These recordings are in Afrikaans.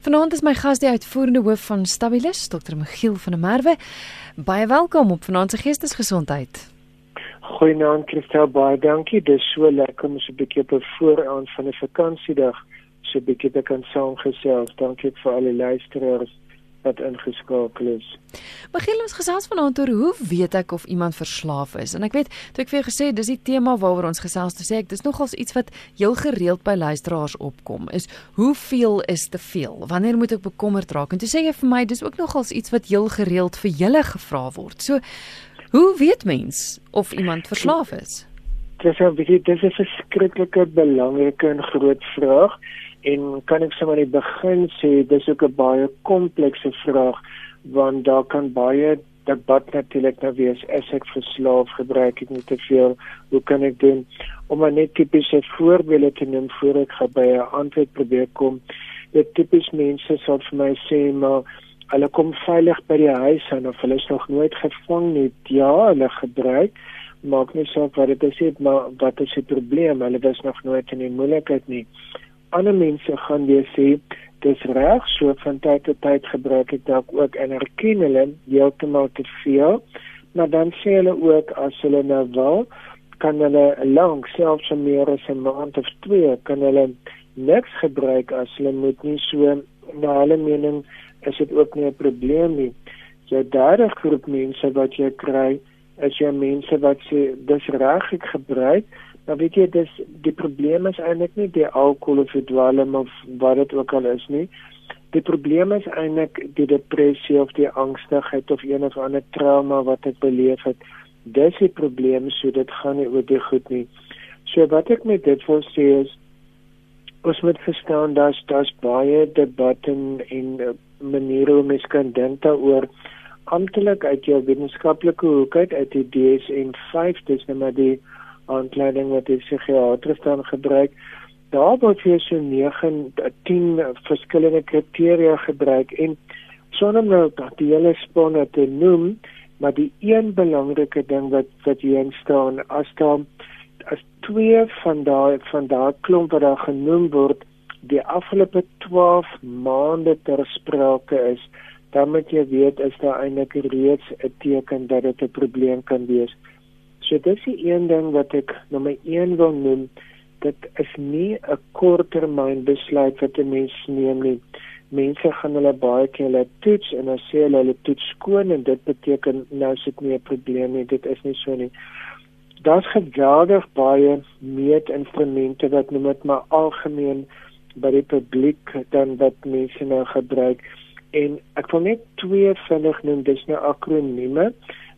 Vanaand is my gas die uitvoerende hoof van Stabilis, Dr. Michiel van der Merwe. Baie welkom op Vanaand se Geestesgesondheid. Goeienaand Christel, baie dankie. Dit is so lekker om so 'n bietjie op 'n vooraand van 'n vakansiedag so 'n bietjie te kan saamgesels. Dankie vir al die luisteraars wat ingeskakel is. Begin ons gesels vanaand oor hoe weet ek of iemand verslaaf is? En ek weet, toe ek vir jou gesê dis die tema waaroor ons gesels, toe sê ek dis nogals iets wat heel gereeld by luisteraars opkom, is hoeveel is te veel? Wanneer moet ek bekommerd raak? En toe sê jy vir my dis ook nogals iets wat heel gereeld vir julle gevra word. So, hoe weet mens of iemand verslaaf is? Dis 'n dis 'n verskriklike belangrike en groot vraag en kan ek sommer net begin sê dis ook 'n baie komplekse vraag want daar kan baie debat natuurlik nou wees as ek verslaaf gebruik ek nie te veel hoe kan ek doen? Om net tipiese voorbeelde te noem voor ek by 'n antwoord probeer kom. Dit tipies mense sal vir my sê maar hulle kom veilig by die huis en of hulle is nog nooit gevang nie. Ja hulle gebruik maak nie saak wat dit is maar wat is die probleem? Hulle was nog nooit in die moeilikheid nie ander mense gaan weer sê dis reg so van tyd tot tyd gebruik ek dalk ook en erken hulle heeltemal te veel maar dan sê hulle ook as hulle nou wil kan hulle lank selfs meer as 'n maand of twee kan hulle niks gebruik as hulle moet nie so na hulle mening is dit ook nie 'n probleem nie. Jy derde groep mense wat jy kry is jy mense wat sê dis reg ek gebruik Nou weet jy dis die probleem is eintlik nie die alkohol of die dwelm of wat dit ook al is nie. Die probleem is eintlik die depressie of die angstigheid of een of ander trauma wat ek beleef het. Dis die probleem, so dit gaan nie oor die goed nie. So wat ek met dit wil sê is ons moet verstaan dat daar's baie debatte en, en uh, maniere hoe mens kan dink daaroor amptelik uit jou wetenskaplike hoek uit uit die DSM-5 dis nou maar die aankleding wat die psigiaters dan gebruik. Daar word vir so 9 10 verskillende kriteria gebruik en sonder nou dat die hele spanne te noem, maar die een belangrike ding wat wat hier staan as daar as twee van daai van daai klomp wat daar genoem word die afgelope 12 maande ter sprake is, dan moet jy weet is daar eintlik reeds 'n teken dat dit 'n probleem kan wees. So dis die een ding wat ek nommer 1 wil noem. Dit is nie 'n korttermyn besluit wat 'n mens neem nie. Mense gaan hulle baie keer hulle toets en dan sê hulle hulle toets skoon en dit beteken nou is dit nie 'n probleem nie. Dit is nie so nie. Daar's geweldig baie meetinstrumente wat noem dit maar algemeen by die publiek dan wat mense nou gebruik. En ek wil net twee vinnig noem, dis nou akronieme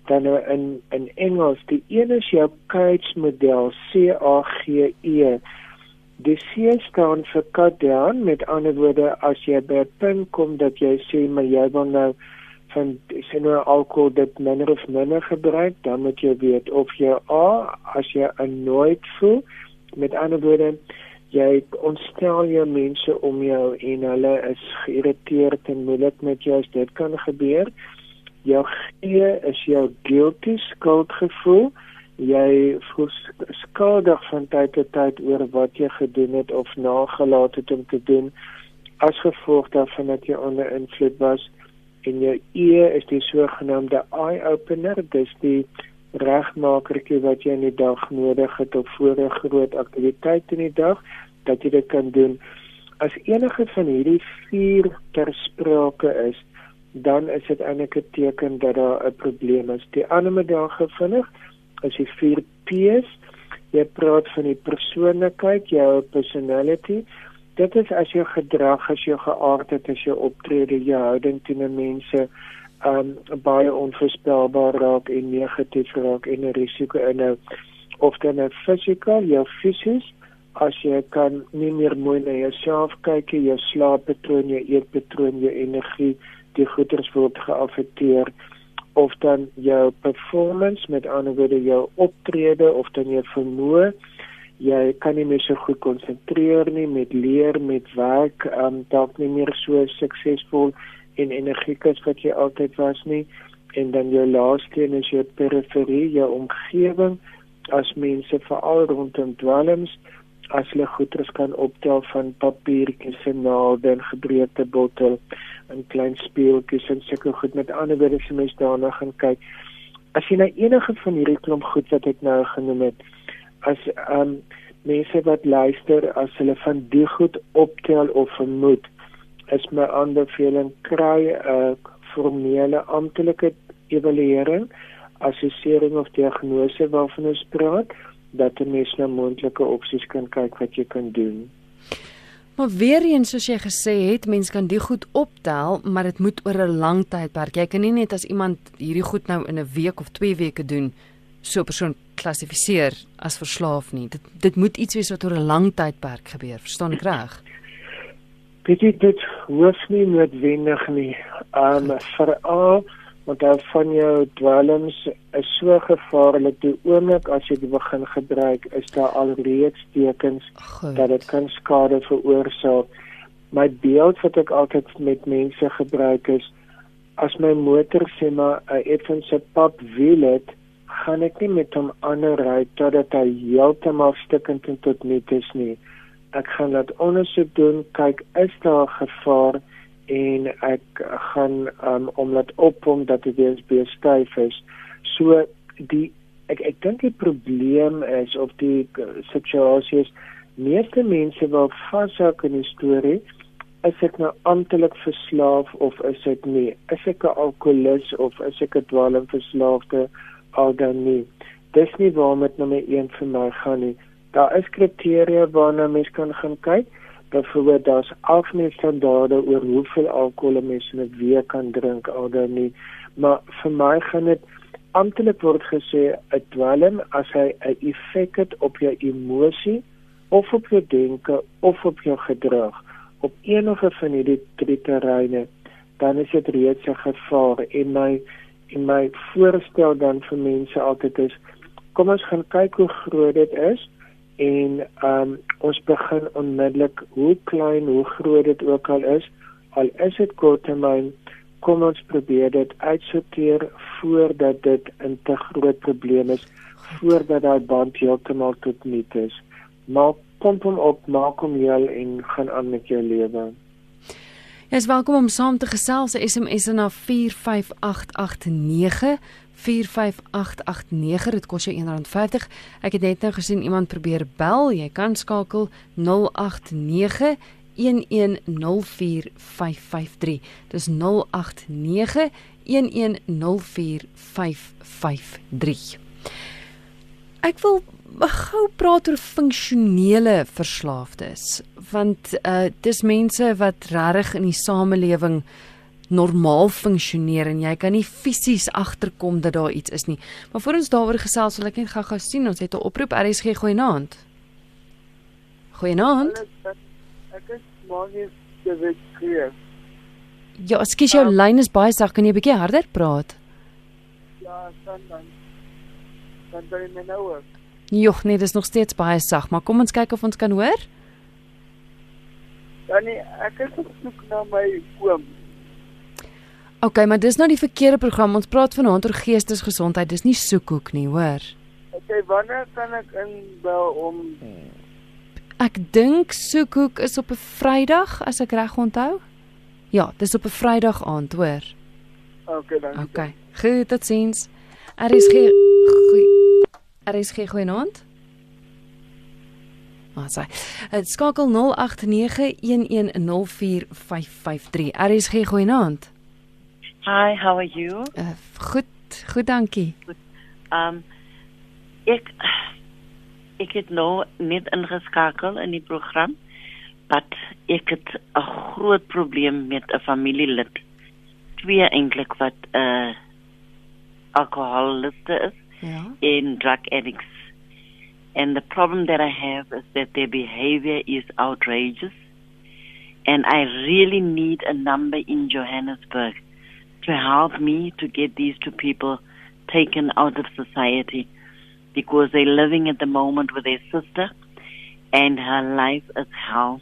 dan nou in in Engels die een is jou CAGE model C A G E. Die C staan vir cut down met ander woorde as jy by 'n punt kom dat jy sê maar jy wil nou van sien nou alkohol dit minder of minder gebruik dan moet jy weet of jy A as jy nooit voel met ander woorde jy ontstel jou mense om jou en hulle is geïrriteerd en moeilik met jou as dit kan gebeur jou gee is jou guilty skuldgevoel. Jy voel skuldig van tyd tot tyd oor wat jy gedoen het of nagelaat het om te doen as gevolg daarvan dat jy onder invloed was en jou e is die sogenaamde eye opener dis die regmakertjie wat jy in die dag nodig het op voor 'n groot aktiwiteit in die dag dat jy dit kan doen. As enige van hierdie vier ter sprake is dan is dit eintlik 'n teken dat daar 'n probleem is. Die ander model gevinnig is die 4 P's. Jy praat van die persoonlikheid, jou personality. Dit is as jou gedrag, as jou geaardheid, as jou optrede, jou houding teenoor mense um baie onvoorspelbaar raak en negatief raak en 'n risiko inhou of dan 'n fisikaal, jou fisies as jy kan nie meer mooi na jouself kyk nie, jou slaappatroon, jou eetpatroon, jou energie die goeders word geaffekteer of dan jou performance met ander woorde jou optrede of dan jou vermoë jy kan nie meer so goed konsentreer nie met leer met werk um dalk nie meer so suksesvol en energiek as wat jy altyd was nie. En dan jou laaste een is jou periferie jou omgewing as mense veral rondom dwelms as hulle goeders kan optel van papiertjies en naalde en gebreekte bottel en klein speeltjies en sulke goed. Met ander woorde as jy mens daarna gaan kyk as jy na enige van hierdie klomp goed wat ek nou genoem het as um mense wat luister as hulle van die goed optel of vermoed is my aanbeveling kry 'n uh, formele amptelike evaluering assessering of diagnose waarvan ons praat dat 'n mens na moontlike opsies kan kyk wat jy kan doen. Maar weer eens soos jy gesê het, mens kan die goed optel, maar dit moet oor 'n lang tydperk. Jy kan nie net as iemand hierdie goed nou in 'n week of 2 weke doen, so 'n persoon klassifiseer as verslaaf nie. Dit dit moet iets wees wat oor 'n lang tydperk gebeur. Verstaan ek reg? Dit dit hoef nie noodwendig nie. Um veral want daar van jou dwelms is so gevaarlik die oomblik as jy dit begin gebruik is daar alreeds tekens Goed. dat dit kan skade veroorsaak my beeld wat ek altyd met mense gebruik is as my motor sê maar 'n effense pap wiel het gaan ek nie met hom aanry totdat hy heeltemal stukkend en tot niks is nie ek gaan dit ondersoek doen kyk is daar gevaar en ek gaan um, omdat ophom dat dit weer weer styf is. So die ek ek dink die probleem is of die situasie is meeste mense wil vashou in die storie is ek nou amptelik verslaaf of is ek nie? Is ek 'n alkolikus of is ek 'n dwelmverslaafde al dan nie? Dis nie waar met nommer 1 vir my gaan nie. Daar is kriteria waarna mens kan gaan kyk byvoorbeeld daar's algemene standaarde oor hoeveel alkohol 'n mens in 'n week kan drink alder nie. Maar vir my gaan dit amptelik word gesê 'n dwelm as hy 'n effek het op jou emosie of op jou denke of op jou gedrag op enige van hierdie drie terreine dan is dit reeds 'n gevaar. En my en my voorstel dan vir mense altyd is kom ons gaan kyk hoe groot dit is en um, ons begin onmiddellik hoe klein hoe groot dit ook al is al is dit korttermyn kom ons probeer dit uitsorteer voordat dit 'n te groot probleem is voordat daai band heeltemal tot niet is. Maar kom hom op maak hom heel en gaan aan met jou lewe is welkom om saam te gesels. SMS na 45889 45889. Dit kos jou R1.50. Ek het net nou gesien iemand probeer bel. Jy kan skakel 089 1104553. Dis 089 1104553. Ek wil gou praat oor funksionele verslaafdes want uh dis mense wat regtig in die samelewing normaal funksioneer en jy kan nie fisies agterkom dat daar iets is nie. Maar voor ons daaroor gesels, wil ek net gou-gou sien ons het 'n oproep RSG goeienaand. Goeienaand. Ek is Marius de Wet. Ja, ekskuus jou um, lyn is baie sag, kan jy 'n bietjie harder praat? Ja, dan dan. In my nou hoor. Jogg, nee, dis nog steeds baie sag, maar kom ons kyk of ons kan hoor. Ja nee, ek is op soek na my oom. OK, maar dis nou die verkeerde program. Ons praat vanaand oor geestesgesondheid. Dis nie soekhoek nie, hoor. OK, wanneer kan ek inbel om Ek dink soekhoek is op 'n Vrydag as ek reg onthou. Ja, dis op 'n Vrydag aand, hoor. OK, dan. OK. Goed, totsiens. Er is geen goeie Er is geen goeie naand. Maar sê, dit skakel 0891104553. Er is geen goeie naand. Hi, how are you? Uh, goed, goed, dankie. Um ek ek het nou net ingeskakel in die program, maar ek het 'n groot probleem met 'n familielid. Twee eintlik wat 'n uh, alkoholiste is yeah. in drug addicts. And the problem that I have is that their behavior is outrageous. And I really need a number in Johannesburg to help me to get these two people taken out of society because they're living at the moment with their sister and her life is hell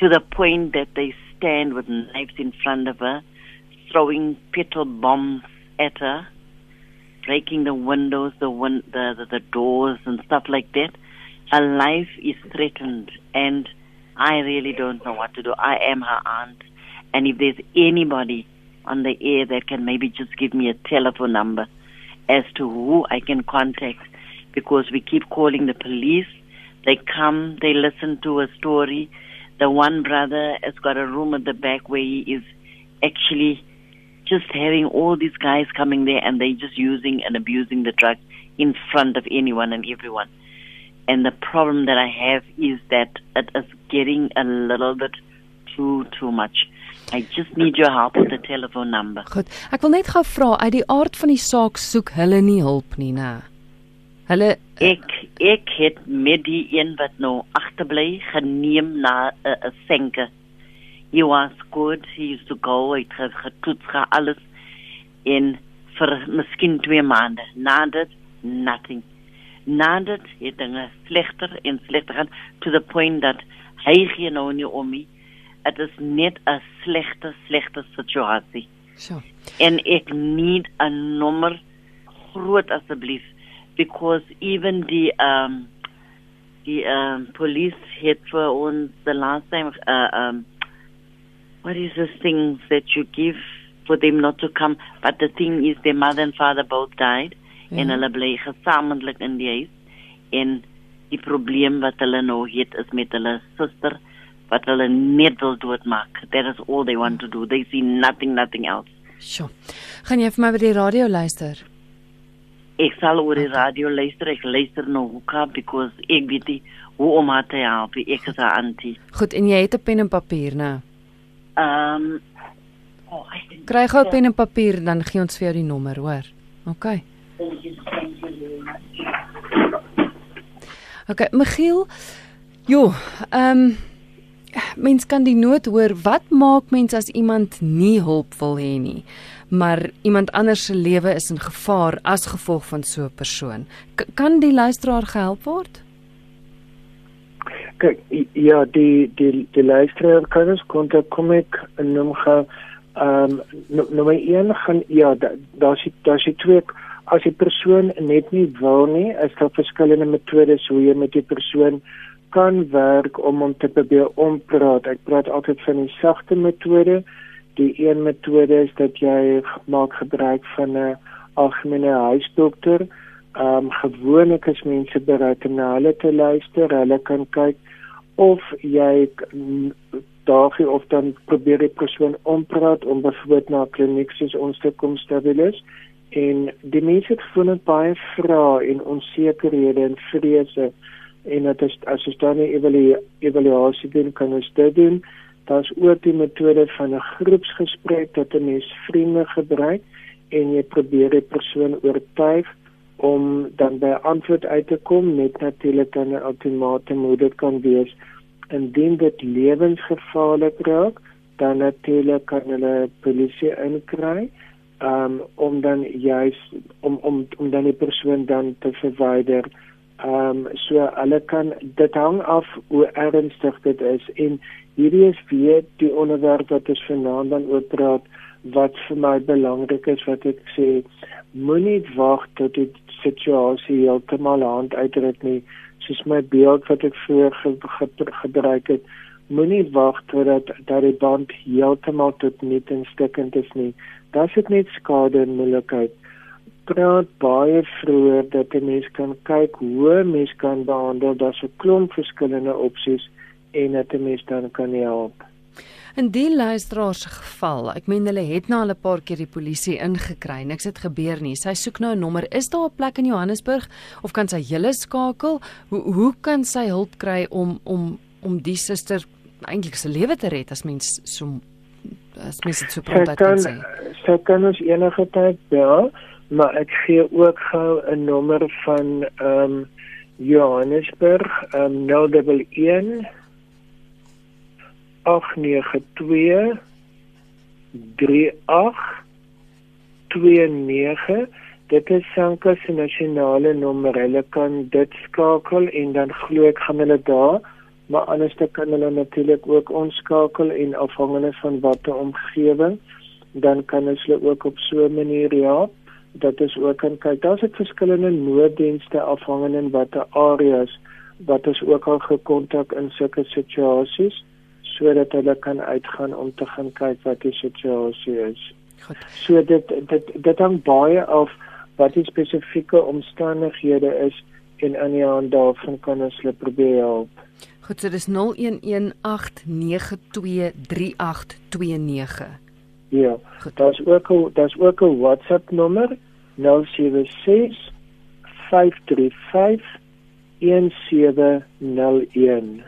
to the point that they stand with knives in front of her, throwing petrol bombs at her breaking the windows, the, win- the, the the doors and stuff like that. her life is threatened and I really don't know what to do. I am her aunt. And if there's anybody on the air that can maybe just give me a telephone number as to who I can contact because we keep calling the police. They come, they listen to a story. The one brother has got a room at the back where he is actually just having all these guys coming there and they just using and abusing the drug in front of anyone and everyone. And the problem that I have is that it is getting a little bit too too much. I just need your help with the telephone number. Goed. Ek wil net gou vra uit die aard van die saak soek hulle nie hulp nie, né? Hulle Ek ek het met die een wat nou agterbly geneem na 'n uh, senke. He was good. He used to go het ge- getoets ge alles in vir miskien 2 maande. Na dit nothing. Na dit het dinge slegter en slegter gaan to the point that hy gee nou nie om nie. Dit is net 'n slegte slegte situasie. so. en ek need 'n nommer groot asseblief because even die um die um police het vir ons the last time uh, um what is this thing that you give for them not to come but the thing is their mother and father both died en Ja. hulle bly gesamentlik in die huis en die probleem wat hulle nou het is met hulle suster wat hulle net wil doodmaak that is all they want to do they see nothing nothing else Sjoe. Gaan jy vir my by die radio luister? Ek sal oor die radio luister. Ek luister na Hoeka because ek weet nie hoe om haar te help. Ek is haar auntie. Goed, en jy het 'n pen en papier, né? Um oh, I think Kry gou pen en papier dan gee ons vir jou die nommer, hoor. OK. OK, Michiel. Jo, ehm um, mens kan die nood hoor. Wat maak mens as iemand nie hulp wil hê nie, maar iemand anders se lewe is in gevaar as gevolg van so 'n persoon? K kan die luisteraar gehelp word? I- ja, die die die luisteraar kan ons kontak kom ek noem gaan ehm um, nommer 1 gaan ja, da- daar's die- daar's die twee as die persoon net nie wil nie, is daar verskillende metodes hoe jy met die persoon kan werk om hom te probeer ompraat. Ek praat altyd van die sagte metode. Die een metode is dat jy maak gebruik van 'n algemene huisdokter. Ehm um, gewoonlik is mense bereid om na hulle te luister. Hulle kan kyk of jy daagie of dan probeer die persoon ompraat om byvoorbeeld na 'n kliniek soos ons te kom stabilis. En die mense het gewoonlik baie vrae en onsekerhede en vrese en dit is as jy dan 'n evalu evaluasie doen kan ons dit doen. Daar's ook die metode van 'n groepsgesprek dat 'n mens vriende gebruik en jy probeer die persoon oortuig om dan by antwoord uit te kom net natuurlik dan 'n ultimatum hoe dit kan wees. Indien dit lewensgevaarlik raak dan natuurlik kan hulle polisie inkry um, om dan juis om om om dan die persoon dan te verwyder. Ehm um, so hulle kan dit hang af hoe ernstig dit is. En hierdie is weer die onderwerp wat ons vanaand dan oor praat wat vir my belangrik is wat ek sê moenie wag tot die situasie heeltemal hand uitdruk nie. Soos my beeld wat ek vroeër ge ge gebruik het moenie wag totdat dat die band heeltemal tot niet en stikkend is nie. Dit is net skade en moeilikheid. Praat baie vroeër dat 'n mens kan kyk hoe 'n mens kan behandel. Daar's 'n klomp verskillende opsies en dat 'n mens dan kan help. In die luisteraar se geval, ek meen hulle het nou al 'n paar keer die polisie ingekry. Niks het gebeur nie. Sy soek nou 'n nommer. Is daar 'n plek in Johannesburg of kan sy julle skakel? Hoe hoe kan sy hulp kry om om om die suster eintlik se lewe te red as mens so as mens dit so Sy prontuit kan kan sê? sy kan ons enige tyd bel, maar ek gee ook gou 'n nommer van ehm um, Johannesburg, ehm um, 011 892 3829 dit is Sanka se nasionale nommer. Hulle kan dit skakel en dan glo ek gaan hulle daar, maar anders dan kan hulle natuurlik ook ons skakel en afhangende van watter omgewing dan kan ons hulle ook op so 'n manier help. Dat is ook kan kyk. Daar's dit verskillende nooddienste afhangende in watter areas wat ons ook al gekontak in sulke situasies sodat hulle kan uitgaan om te gaan kyk wat die situasie is. Goed. So dit dit dit hang baie af wat die spesifieke omstandighede is en aan die hand daarvan kan ons hulle probeer help. Goed, so dis 0118923829. Ja. Daar's ook 'n daar's ook 'n WhatsApp nommer 076 535 1701.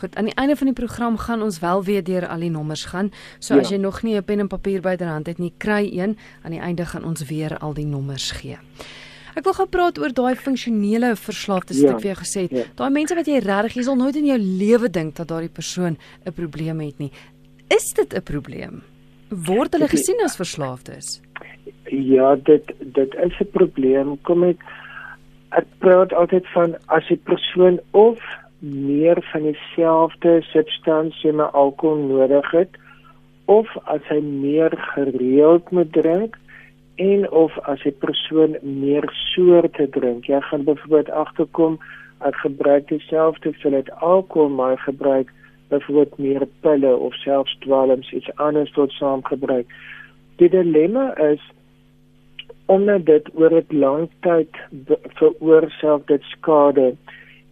Goed, aan die einde van die program gaan ons wel weer deur al die nommers gaan. So Ja. as jy nog nie 'n pen en papier byderhand het nie, kry een. Aan die einde gaan ons weer al die nommers gee. Ek wil gou praat oor daai funksionele verslaafdes wat Ja, ek vir jou gesê het. ja. Daai mense wat jy regtig jy sal nooit in jou lewe dink dat daardie persoon 'n probleem het nie. Is dit 'n probleem? Word hulle gesien as verslaafdes? Ja, dit dit is 'n probleem. Kom ek ek praat altyd van as 'n persoon of meer van dieselfde substansie maar alkohol nodig het of as hy meer gereeld moet drink en of as 'n persoon meer soorte drink. Jy gaan byvoorbeeld agterkom ek gebruik dieselfde hoeveelheid alkohol maar gebruik byvoorbeeld meer pille of selfs dwelms iets anders tot saam gebruik. Die dilemma is omdat dit oor 'n lang tyd veroorsaak dit skade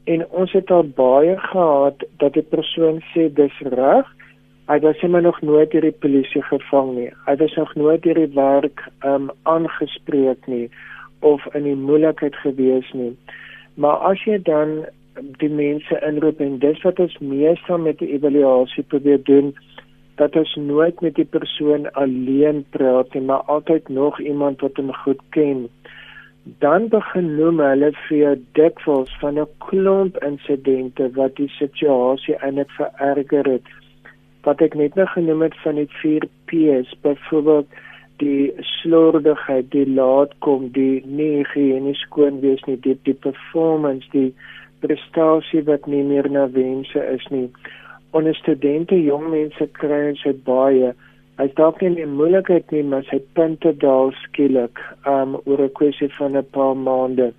en ons het al baie gehad dat 'n persoon sê dis reg. Hy was immer nog nooit deur die polisie gevang nie. Hy was nog nooit deur die werk um aangespreek nie of in die moeilikheid gewees nie. Maar as jy dan die mense inroep en dis wat ons meestal met die evaluasie probeer doen dat ons nooit met die persoon alleen praat nie, maar altyd nog iemand wat hom goed ken. Dan begin noem hulle vir jou dikwels van 'n klomp insidente wat die situasie eintlik vererger het. Wat ek net nou genoem het van die 4 P's, byvoorbeeld die slordigheid, die laatkom, die nie higiënies skoon wees nie, die, die performance, die prestasie wat nie meer na wense is nie onder studente jong mense kry dit baie hy's dalk nie in moeilikheid nie maar sy punte daal skielik um oor 'n kwessie van 'n paar maande.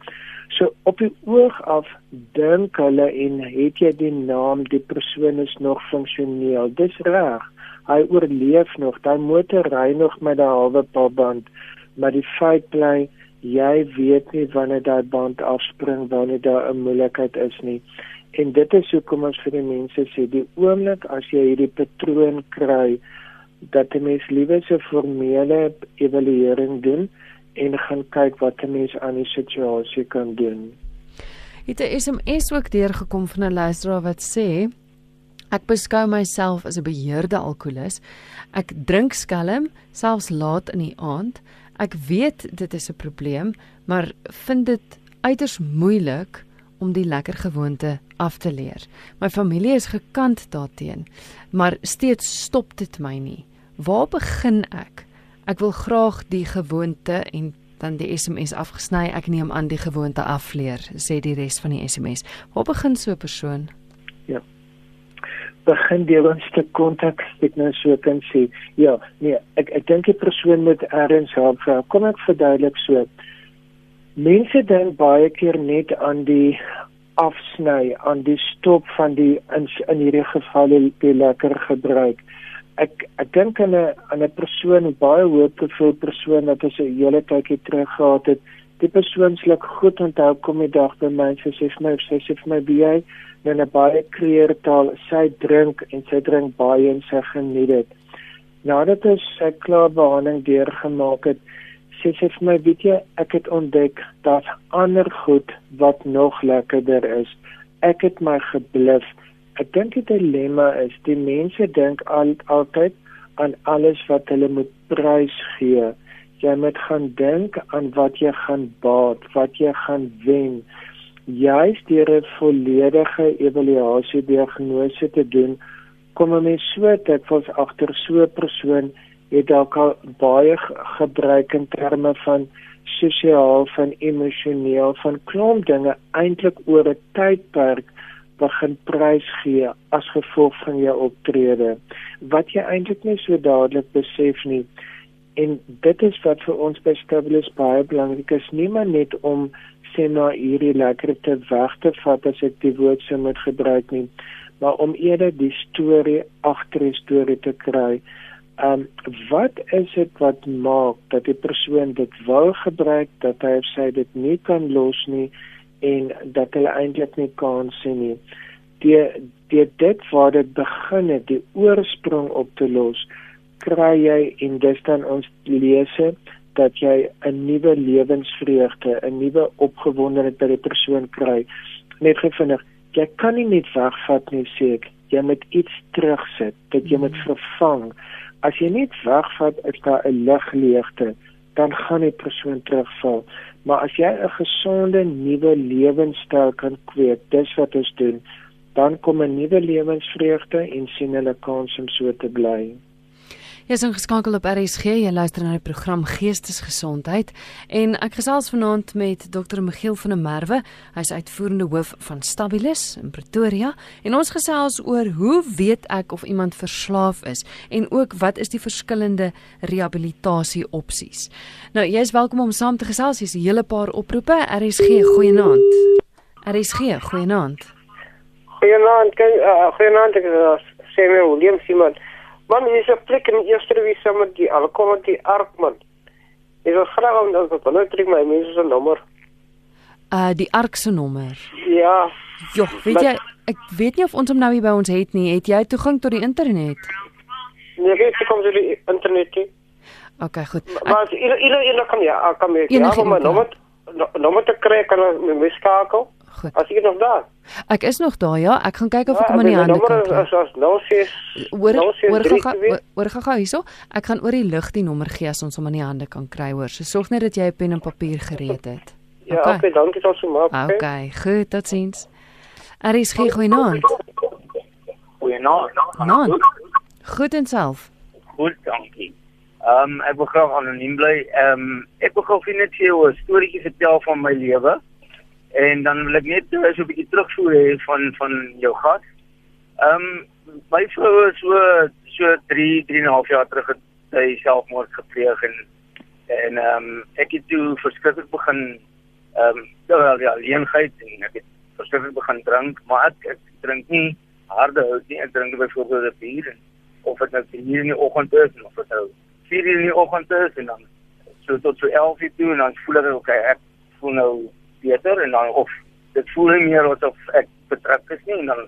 So op die oog af dink hulle en het jy die naam die persoon is nog funksioneel. Dis reg hy oorleef nog hy motor ry nog met 'n halwe paalband maar die feit bly jy weet nie wanneer daai band afspring wanneer daar 'n moeilikheid is nie. En dit is hoekom ons vir die mense sê die oomblik as jy hierdie patroon kry dat 'n mens liewer 'n formele evaluering doen en gaan kyk wat 'n mens aan die situasie kan doen. Het 'n SMS ook deurgekom van 'n luisteraar wat sê Ek beskou myself as 'n beheerde alkolikus. Ek drink skelm selfs laat in die aand. Ek weet dit is 'n probleem, maar vind dit uiters moeilik om die lekker gewoonte af te leer. My familie is gekant daarteen, maar steeds stop dit my nie. Waar begin ek? Ek wil graag die gewoonte en dan die SMS afgesny. Ek neem aan die gewoonte afleer, sê die res van die SMS. Waar begin so 'n persoon? Begin deur ons te kontak, ek nou so kan sê. Ja, nee, ek ek dink die persoon moet ergens help. Kom ek verduidelik so. Mense dink baie keer net aan die afsny, aan die stop van die in, in hierdie geval die, die lekker gebruik. Ek ek dink aan 'n aan 'n persoon, baie hoë profiel persoon wat ons 'n hele tydjie terug gehad het. Die persoon sluk goed onthou kom die dag by my en sy sê vir my, sy sê vir my, "Wie jy in 'n baie kleurtaal, sy drink en sy drink baie en sy geniet dit." Nadat ons sy klaar behandeling deurgemaak het, sê sy vir my, "Weet jy, ek het ontdek daar's ander goed wat nog lekkerder is. Ek het my gebluf." Ek dink die dilemma is die mense dink al, altyd aan alles wat hulle moet prys gee. Jy moet gaan dink aan wat jy gaan baat, wat jy gaan wen. Juist deur 'n volledige evaluasie diagnose te doen, kom 'n mens so dikwels agter so 'n persoon het dalk al baie ge- gebruik in terme van sosiaal, van emosioneel, van klomp dinge eintlik oor 'n tydperk begin prys gee as gevolg van jou optrede wat jy eintlik nie so dadelik besef nie en dit is wat vir ons by Stabilis baie belangrik is nie maar net om sê maar hierdie lekkerte weg te vat as ek die woord sou moet gebruik nie, maar om eerder die storie agter die storie te kry. Um, wat is dit wat maak dat die persoon dit wil gebruik dat hy of sy dit nie kan los nie en dat hulle eintlik nie kan sien nie. Die die dit waar dit begin het, die oorsprong op te los, kry jy en dis dan ons lese dat jy 'n nuwe lewensvreugde, 'n nuwe opgewondenheid by die persoon kry. Net gefinnig, jy kan nie net wegvat nie sê ek, jy moet iets terugsit, dit jy moet vervang. As jy net wegvat, is daar 'n ligleegte, dan gaan die persoon terugval. Maar as jy 'n gesonde nuwe lewenstyl kan kweek, dis wat ons doen, dan kom 'n nuwe lewensvreugde en sien hulle kans om so te bly. Jy is ingeskakel op RSG. Jy luister na die program Geestesgesondheid en ek gesels vanaand met Dr. Michiel van der Merwe. Hy's uitvoerende hoof van Stabilis in Pretoria en ons gesels oor hoe weet ek of iemand verslaaf is en ook wat is die verskillende rehabilitasie opsies. Nou, jy is welkom om saam te gesels. Hier's 'n hele paar oproepe. RSG, goeienaand. RSG, goeienaand. Goeienaand. Uh, goeienaand. Ek is Samuel Williams iemand. Man, jy is 'n plek in die eerste wie saam met die alkom met die arkman. Jy wil graag om dat wat nou trek my mense se nommer. Uh die ark se nommer. Ja. Jo, weet jy, ek weet nie of ons hom nou hier by ons het nie. Het jy toegang tot die internet? Nee, ek het kom die internet. Nie. Okay, goed. Maar as ieder ieder kan ja, kan my ja, my nommer nommer te kry kan my skakel. Goed. As ek nog daar. Ek is nog daar ja. Ek gaan kyk of ek hom aan die hande kan kry. As as nou sê hoor hoor hoor gaga hierso. Ek gaan oor die lug die nommer gee as ons hom aan die hande kan kry hoor. So sorg net dat jy 'n pen en papier gereed het. Ja, okay, okay dankie tot so maar. Okay, okay goed, totsiens. Er is geen goeienaand. Goeienaand. Naand. Goed en self. Goed, dankie. Ehm um, ek wil graag anoniem bly. Ehm um, ek wil gou net vir jou 'n storieetjie vertel van my lewe. En dan wil ek net so 'n bietjie terugvoer hê van van jou gas. Ehm um, my vrou is so so 3 3 en 'n half jaar terug het sy selfmoord gepleeg en en ehm um, ek het toe verskriklik begin ehm um, wel ja, leenheid en ek het verskriklik begin drink, maar ek, ek drink nie harde hout nie. Ek drink byvoorbeeld 'n bier en of dit nou 4 in die oggend is of dit nou 4 in die oggend is en dan so tot so 11 uur toe en dan voel ek okay, ek voel nou beter en dan of dit voel nie meer asof ek betrek is nie en dan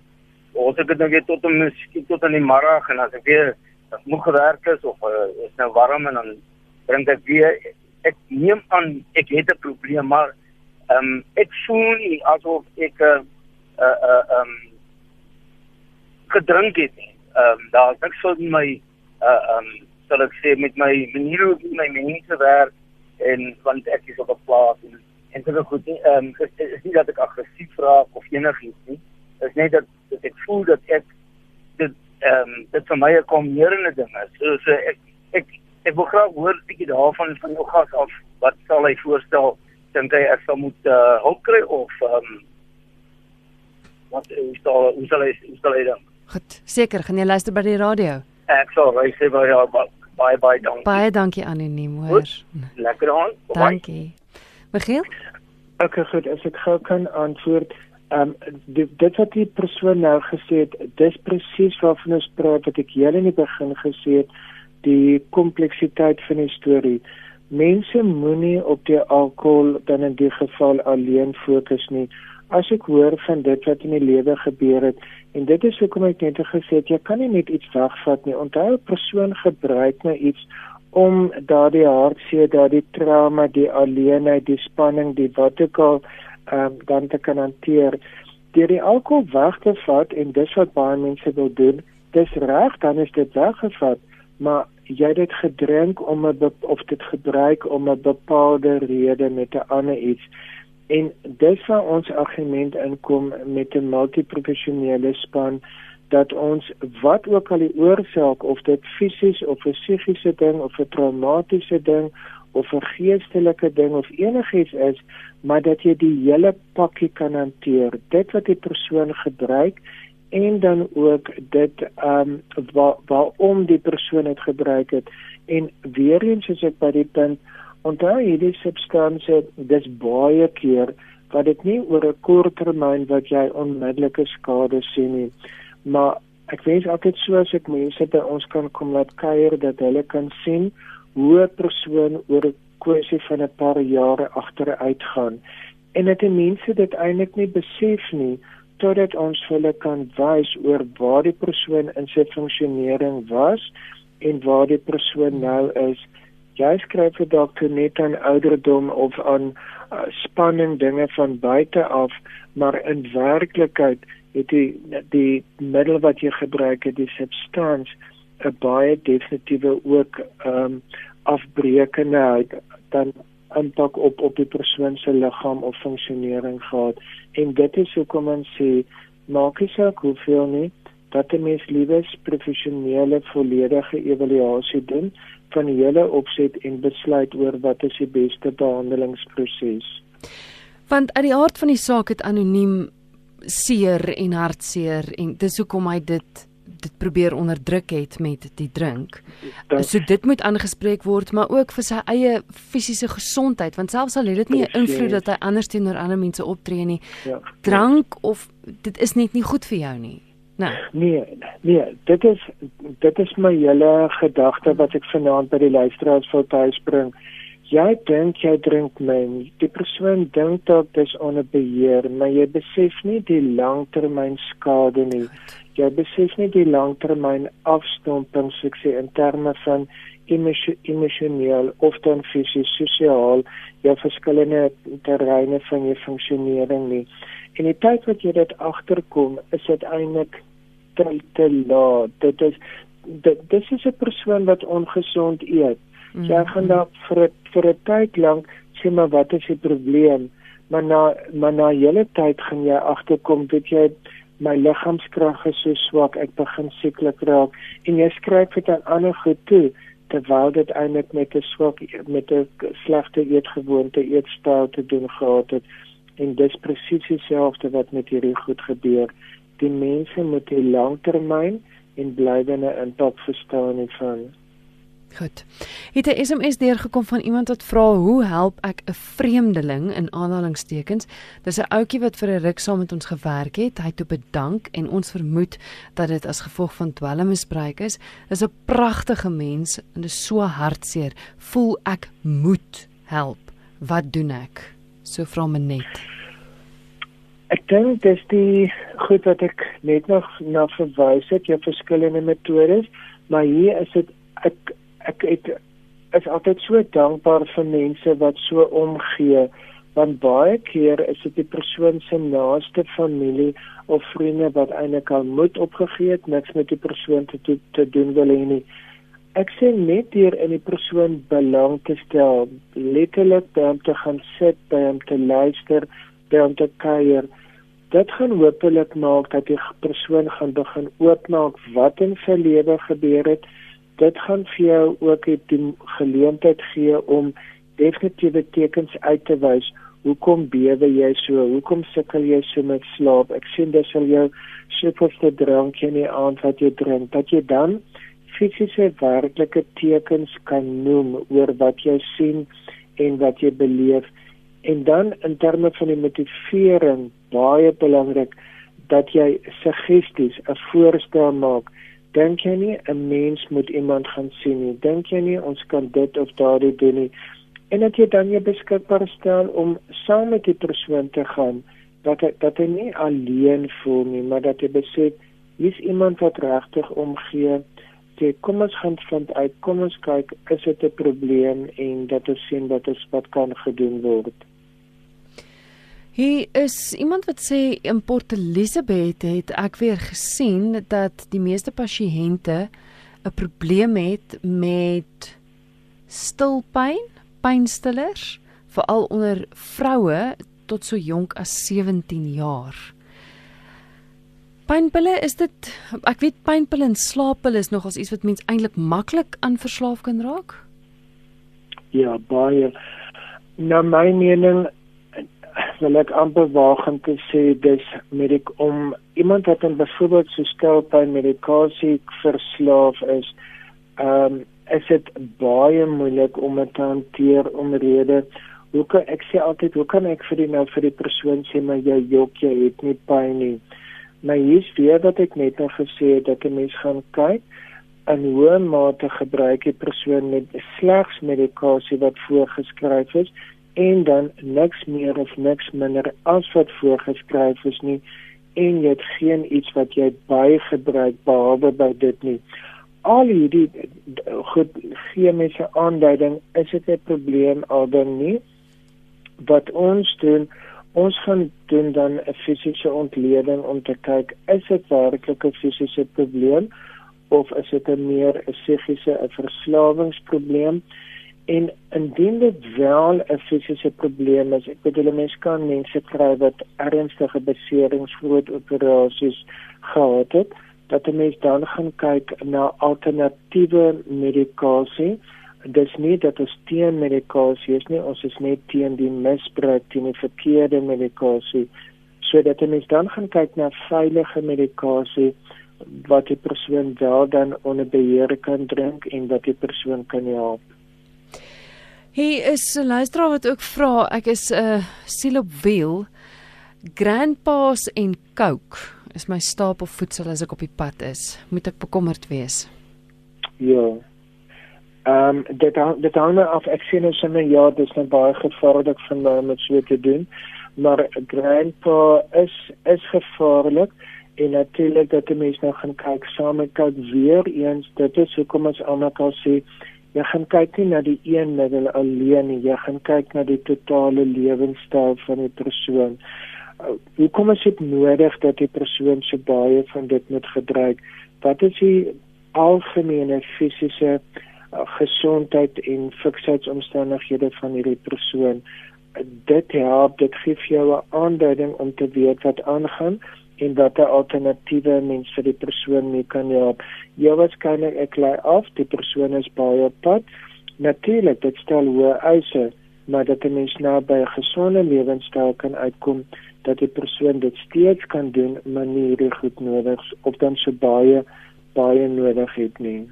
ons het dit nou weer tot om miskien tot in die middag en as ek weer as moeg gewerk is of uh, is nou warm en dan drink ek weer. Ek neem aan ek het 'n probleem maar ehm um, ek voel nie asof ek 'n uh, uh, uh, um, gedrink het nie. Ehm um, daar is niks van my uh, um, sal ek sê met my manier hoe my mense werk en want ek is op 'n plaas en en dit is goed nie ehm um, is, is nie dat ek aggressief raak of enigiets nie. Is net dat, dat ek voel dat ek dit ehm um, dit vir my 'n kommerende ding is. So, so ek ek ek wil graag hoor 'n bietjie daarvan van jou gas af. Wat sal hy voorstel? Dink hy ek sal moet uh, hulp kry of ehm um, wat hoe sal hoe sal hy hoe sal hy dan goed seker gaan jy luister by die radio? Ek sal hy sê baie baie baie dankie. Baie dankie anoniem hoor. Lekker aan dankie Michiel? Ek okay, goed, as ek gou kan antwoord, ehm um, dit wat die persoon nou gesê het, dis presies waarvan ons praat wat ek julle in die begin gesê het, die kompleksiteit van die storie. Mense moenie op die alkohol dan in die geval alleen fokus nie. As ek hoor van dit wat in die lewe gebeur het en dit is hoekom ek net gesê het jy kan nie net iets wegvat nie. Onthou 'n persoon gebruik nou iets om daardie hartseer, daardie trauma, die alleenheid, die spanning, die wat ook al ehm um, dan te kan hanteer. Deur die alkohol weg te vat en dis wat baie mense wil doen, dis reg, dan is dit weggevat, maar jy het dit gedrink om 'n of dit gebruik om 'n bepaalde rede met 'n ander iets. En dis waar ons argument inkom met 'n multiprofessionele span dat ons wat ook al die oorsaak of dit fisies of 'n psigiese ding of 'n traumatiese ding of 'n geestelike ding of enigiets is, maar dat jy die hele pakkie kan hanteer. Dit wat die persoon gebruik en dan ook dit ehm um, waar waarom die persoon dit gebruik het en weer eens as ek by die punt onthou hierdie substansie dis baie keer wat dit nie oor 'n kort termyn wat jy onmiddellike skade sien nie. Maar ek wens altyd so as ek mense by ons kan kom laat kuier dat hulle kan sien hoe 'n persoon oor 'n kwessie van 'n paar jare agteruit gaan. En dit mense dit eintlik nie besef nie totdat ons hulle kan wys oor waar die persoon in sy funksionering was en waar die persoon nou is. Jy skryf vir dokter net aan ouderdom of aan uh, spanning dinge van buite af, maar in werklikheid het die die middel wat jy gebruik het, die substans 'n baie definitiewe ook ehm um, afbreekende dan impak op op die persoon se liggaam of funksionering gehad en dit is hoekom ons sê maak nie saak hoeveel nie dat 'n mens liewer professionele volledige evaluasie doen van die hele opset en besluit oor wat is die beste behandelingsproses. Want uit die aard van die saak het anoniem seer en hartseer en dis hoekom hy dit dit probeer onderdruk het met die drink. Dat, so dit moet aangespreek word, maar ook vir sy eie fisiese gesondheid, want selfs al het dit nie 'n invloed dat hy anders teenoor ander mense optree nie. Ja, drank ja. of dit is net nie goed vir jou nie. Nee. Nee, nee, dit is dit is my hele gedagte wat ek vanaand by die luisteraars wil tuisbring. Jy dink jy drink men, die persoon dink dat dit is onder beheer, maar jy besef nie die langtermyn skade nie. Jy besef nie die langtermyn afstomping sukse in terme van emosioneel of dan fisies sosiaal jou verskillende terreine van jou funksionering nie. En die tyd wat jy dit agterkom, is dit eintlik te, te laat. Dit is dit dis is 'n persoon wat ongesond eet. Mm -hmm. Jy gaan daar vir vir 'n tyd lank sê maar wat is die probleem? Maar na maar na hele tyd gaan jy agterkom dat jy my liggaamskrag is so swak, ek begin sieklik raak en jy skryf dit aan ander goed toe terwyl dit eintlik met 'n swak met 'n slegte eetgewoonte eetstyl te doen gehad het en dis presies dieselfde wat met hierdie goed gebeur. Die mense moet die langtermyn en blywende impak verstaan van Goed. Het 'n SMS deurgekom van iemand wat vra hoe help ek 'n vreemdeling in aanhalingstekens? Dis 'n ouetjie wat vir 'n ruk saam met ons gewerk het. Hy het toe bedank en ons vermoed dat dit as gevolg van dwelmmisbruik is. Dis 'n pragtige mens en dis so hartseer. Voel ek moet help. Wat doen ek? So vra my net. Ek dink dis die goed wat ek net nog na verwys het, jy verskillende metodes, maar hier is dit ek het is altyd so dankbaar vir mense wat so omgee want baie keer is dit die persoon se naaste familie of vriende wat eintlik al moed opgegee het niks met die persoon te te, te doen wil hê nie. Ek sê net hier in die persoon belang te stel letterlik by hom te gaan sit by hom te luister by hom te kuier. Dit gaan hopelik maak dat die persoon gaan begin oopmaak wat in sy lewe gebeur het dit gaan vir jou ook die geleentheid gee om definitiewe tekens uit te wys. Hoekom bewe jy so? Hoekom sukkel jy so met slaap? Ek sien dis sal jou superste drank in die aand wat jy drink. Dat jy dan fisiese werklike tekens kan noem oor wat jy sien en wat jy beleef. En dan in terme van die motivering, baie belangrik dat jy suggesties 'n voorstel maak dink jy nie 'n mens moet iemand gaan sien nie? Dink jy nie ons kan dit of daardie doen nie? En dat jy dan jy beskikbaar stel om saam met die persoon te gaan dat hy, dat hy nie alleen voel nie maar dat hy besef hier's iemand wat regtig omgee. Sê kom ons gaan vind uit kom ons kyk is dit 'n probleem en dat ons sien wat is wat kan gedoen word Hier is iemand wat sê in Port Elizabeth het ek weer gesien dat die meeste pasiënte 'n probleem het met stilpyn, pynstillers, veral onder vroue tot so jonk as 17 jaar. Pynpille is dit ek weet pynpille en slaappille is nogals iets wat mens eintlik maklik aan verslaaf kan raak. Ja, baie. Na my mening wil ek amper waag om te sê dis medik om iemand wat dan byvoorbeeld so stel by medikasie verslaaf is, ehm um, is dit baie moeilik om dit te hanteer omrede hoe kan ek sê altyd hoe kan ek vir die nou vir die persoon sê maar jy jok jy het nie pyn nie. Maar hier's weer wat ek net nou gesê het dat 'n mens gaan kyk in hoe mate gebruik die persoon met slegs medikasie wat voorgeskryf is en dan niks meer of niks minder as wat voorgeskryf is nie en jy het geen iets wat jy bygebruik behalwe by dit nie. Al hierdie goed gee mense aanduiding is dit 'n probleem al dan nie wat ons doen ons gaan doen dan 'n fisiese ontleding om te kyk is dit werklik 'n fisiese probleem of is dit meer 'n psigiese 'n verslawingsprobleem en indien dit wel 'n fisiese probleem is ek bedoel mense kan mense kry wat ernstige beserings groot operasies gehad het dat 'n mens dan gaan kyk na alternatiewe medikasie dis nie dat ons teen medikasie is nie ons is net teen die misbruik teen die verkeerde medikasie sodat ons dan gaan kyk na veilige medikasie wat die persoon wel dan onder beheer kan drink en wat die persoon kan help. Hier is 'n luisteraar wat ook vra, ek is 'n uh, siel op wiel. Grandpa's en Coke is my stapel voedsel as ek op die pad is. Moet ek bekommerd wees? Ja. Ehm um, dit dit hang af ek sien ons in 'n jaar dis net baie gevaarlik van my om so te doen. Maar grandpa is is gevaarlik en natuurlik dat die mense nou gaan kyk saam met kyk weer eens dit is hoekom ons almal sê jy gaan kyk nie na die een middel alleen nie. Jy gaan kyk na die totale lewenstyl van die persoon. Uh, hoekom is dit nodig dat die persoon so baie van dit moet gebruik? Wat is die algemene fisiese uh, gesondheid en fiksheidsomstandighede van hierdie persoon? Dit help dit gee vir jou 'n aanduiding om te weet wat aangaan en watter alternatiewe mens vir die persoon mee kan help. Jy waarskynlik ek lei af die persoon is baie op pad. Natuurlik dit stel hoë eise, maar dat 'n mens nou by 'n gesonde lewenstyl kan uitkom dat die persoon dit steeds kan doen, maar nie hierdie goed nodig of dan so baie baie nodig het nie.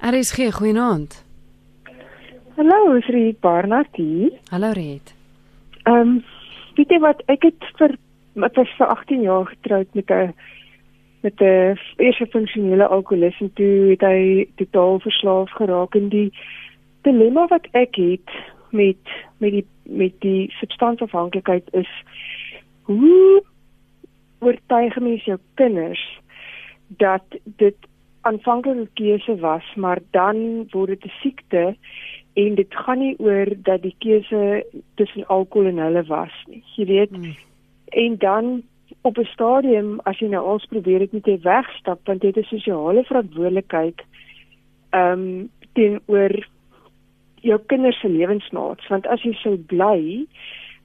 Er is geen goeienaand. Hallo, is Riet Barnard hier? Hallo Riet. Ehm, um, weet jy wat ek het vir ek was vir 18 jaar getroud met 'n met 'n eerste funksionele alkoholist en toe het hy totaal verslaaf geraak. En die dilemma wat ek het met met die met die substansafhanklikheid is hoe oortuig mens jou kinders dat dit aanvanklike keuse was maar dan word dit 'n siekte en dit gaan nie oor dat die keuse tussen alkohol en hulle was nie. Jy weet hmm en dan op 'n stadium as jy nou ons probeer dit net wegstap want dit is sosiale verantwoordelikheid ehm um, teenoor jou kinders se lewensmaats want as jy sou bly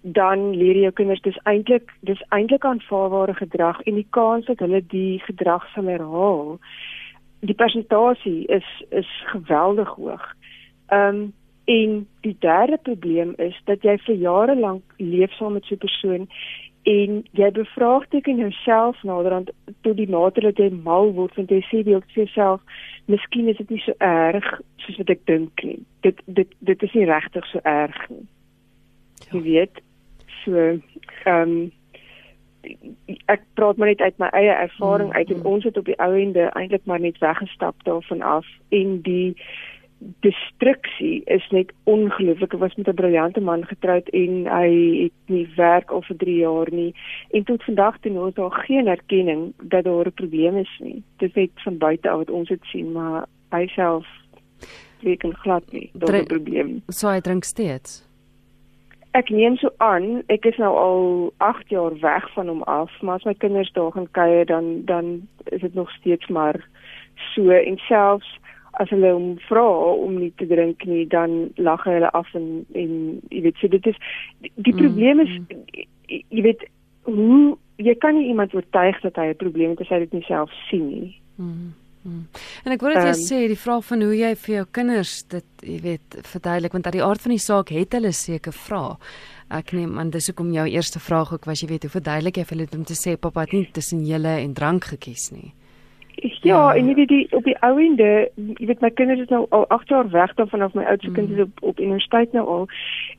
dan leer jy jou kinders dis eintlik dis eintlik aanvaarbare gedrag en die kans dat hulle die gedrag sal herhaal die persentasie is is geweldig hoog. Ehm um, en die derde probleem is dat jy vir jare lank leef saam met so 'n persoon en jy bevraagteken jouself naderhand tot die mate dat jy mal word want jy sê jy vir jouself miskien is dit nie so erg soos wat ek dink nie dit dit dit is nie regtig so erg nie ja. jy weet so ehm um, ek praat maar net uit my eie ervaring mm, uit en mm. ons het op die ou ende eintlik maar net weggestap daarvan af en die destruksie is net ongelooflik. Ek was met 'n briljante man getroud en hy het nie werk al vir 3 jaar nie. En tot vandag toe ons daar geen erkenning dat daar 'n probleem is nie. Dit is net van buite af wat ons dit sien, maar hy self weet en glad nie dat 'n probleem. So hy drink steeds. Ek neem so aan, ek is nou al 8 jaar weg van hom af, maar as my kinders daar gaan kuier dan dan is dit nog steeds maar so en selfs as hulle hom vra om nie te drink nie dan lag hy hulle af en en jy weet so dit is die, die mm, probleem is mm. jy weet hoe jy kan nie iemand oortuig dat hy 'n probleem het as hy dit nie self sien nie. Mm, mm. En ek wil net um, sê die vraag van hoe jy vir jou kinders dit jy weet verduidelik want uit die aard van die saak het hulle seker vra. Ek neem aan dis hoekom jou eerste vraag ook was jy weet hoe verduidelik jy vir hulle om te sê pappa het nie tussen julle en drank gekies nie. Ja, en jy weet die op die ou ende, jy weet my kinders is nou al 8 jaar weg daarvan af my oudste kind is op op universiteit nou al.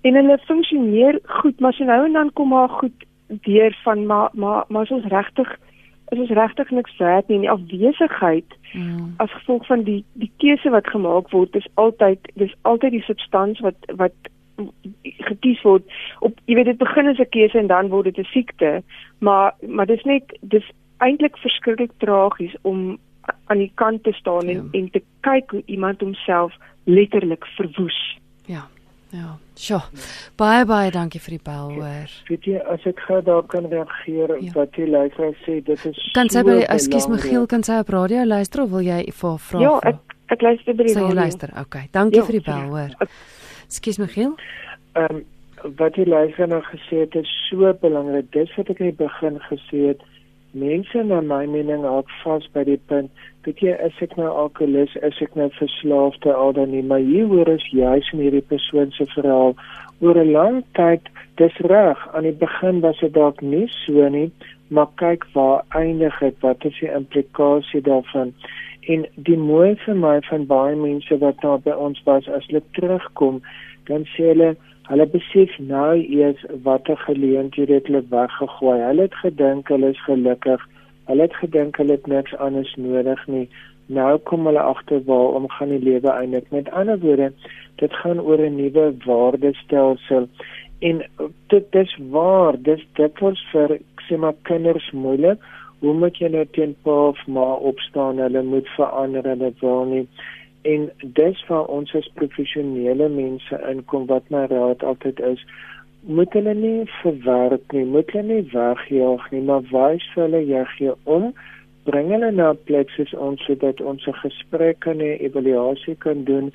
En hulle funksioneer goed, maar so nou en dan kom maar goed deur van maar maar maar is ons regtig is ons regtig niks werd nie en die afwesigheid Mm. as gevolg van die die keuse wat gemaak word is altyd dis altyd die substans wat wat gekies word op jy weet dit begin as 'n keuse en dan word dit 'n siekte maar maar dis net dis eintlik verskriklik tragies om aan die kant te staan en Ja. en te kyk hoe iemand homself letterlik verwoes Ja. Ja. Sjoe. Baie baie dankie vir die bel hoor. Weet jy as ek gou daar kan reageer Ja. wat die luisteraar sê, dit is Kan sy by ekskuus. Michiel, kan sy op radio luister of wil jy vir haar vra? ja ek ek luister by die sy radio. luister. Okay. Dankie Ja, vir die bel sorry. hoor. Ek- Ekskuus Michiel. Ehm um, wat die luisteraar nou gesê het is so belangrik. Dis wat ek in die begin gesê het. Mense na my mening hou vas by die punt. Weet jy, is ek nou alkoholist, is ek nou verslaafde al dan nie, maar hier hoor is juis in hierdie persoon se verhaal oor 'n lang tyd, dis reg, aan die begin was dit dalk nie so nie, maar kyk waar eindig dit, wat is die implikasie daarvan? En die mooi vir my van baie mense wat daar by ons was as hulle terugkom, dan sê hulle hulle besef nou eers watter geleenthede het hulle weggegooi. Hulle het gedink hulle is gelukkig. Hulle het gedink hulle het niks anders nodig nie. Nou kom hulle agter waar om gaan die lewe eindig. Met ander woorde, dit gaan oor 'n nuwe waardestelsel. En dit dis waar, dis dit was vir sê maar kinders moeilik. Hoe moet jy nou teen pa of ma opstaan? Hulle moet verander, hulle wil nie. En dis waar ons as professionele mense inkom wat my raad altyd is, moet hulle nie verwerk nie, moet hulle nie wegjaag nie, maar wys vir hulle jy gee om, bring hulle na 'n plek soos ons sodat ons 'n gesprek en 'n evaluasie kan doen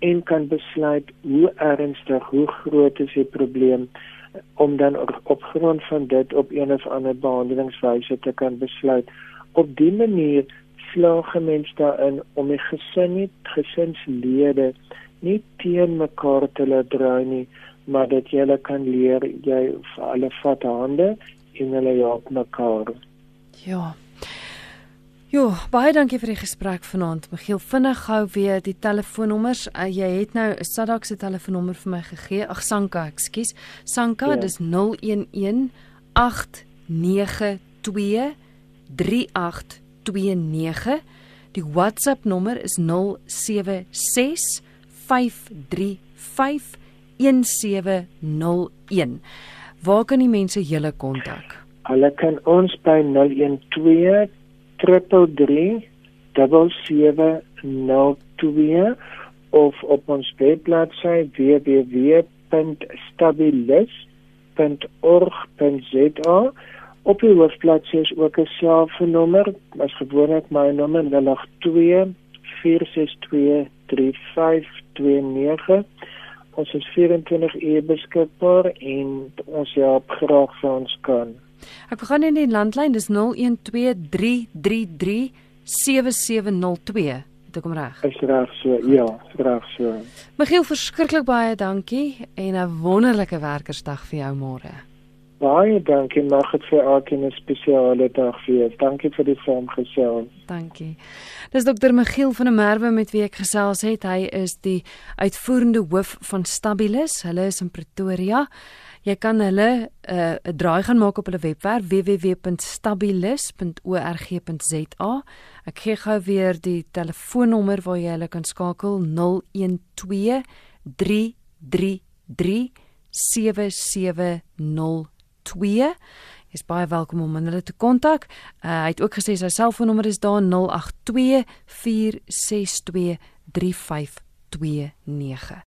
en kan besluit hoe ernstig, hoe groot is die probleem om dan op, grond van dit op een of ander behandelingswyse te kan besluit. Op die manier slaag 'n mens daarin om die gesin nie gesinslede nie teen mekaar te laat draai nie, maar dat jy hulle kan leer jy hulle vat hande en hulle help mekaar. Ja. Jo, baie dankie vir die gesprek vanaand. Michiel, vinnig gou weer die telefoonnommers. Uh, jy het nou Sadak se telefoonnommer vir my gegee. Ag Sanka, ekskuus. Sanka, Ja. dis 011 892 3829. Die WhatsApp nommer is 076 535 1701. Waar kan die mense julle kontak? Hulle kan ons by 012 333 7702 of op ons webbladsy www.stabilis.org.za op die hoofbladsy is ook 'n selfoonnommer, as gewoonlik my nommer 082 462 3529. Ons is 24 uur beskikbaar en ons help graag vir ons kan. Ek begin in die landlyn, dis 0123337702. Het ek hom reg? Is reg so. Ja, reg so. Michiel, verskriklik baie dankie en 'n wonderlike werkersdag vir jou môre. Baie dankie, mag dit vir elkeen 'n spesiale dag wees. Dankie vir die saamgesels. Dankie. Dis dokter Michiel van der Merwe met wie ek gesels het. Hy is die uitvoerende hoof van Stabilis. Hulle is in Pretoria. Jy kan hulle 'n uh, 'n draai gaan maak op hulle webwerf www.stabilis.org.za. Ek gee gou weer die telefoonnommer waar jy hulle kan skakel 012 333 7702. Jy's baie welkom om hulle te kontak. Uh, hy het ook gesê sy selfoonnommer is daar 082 462 3529.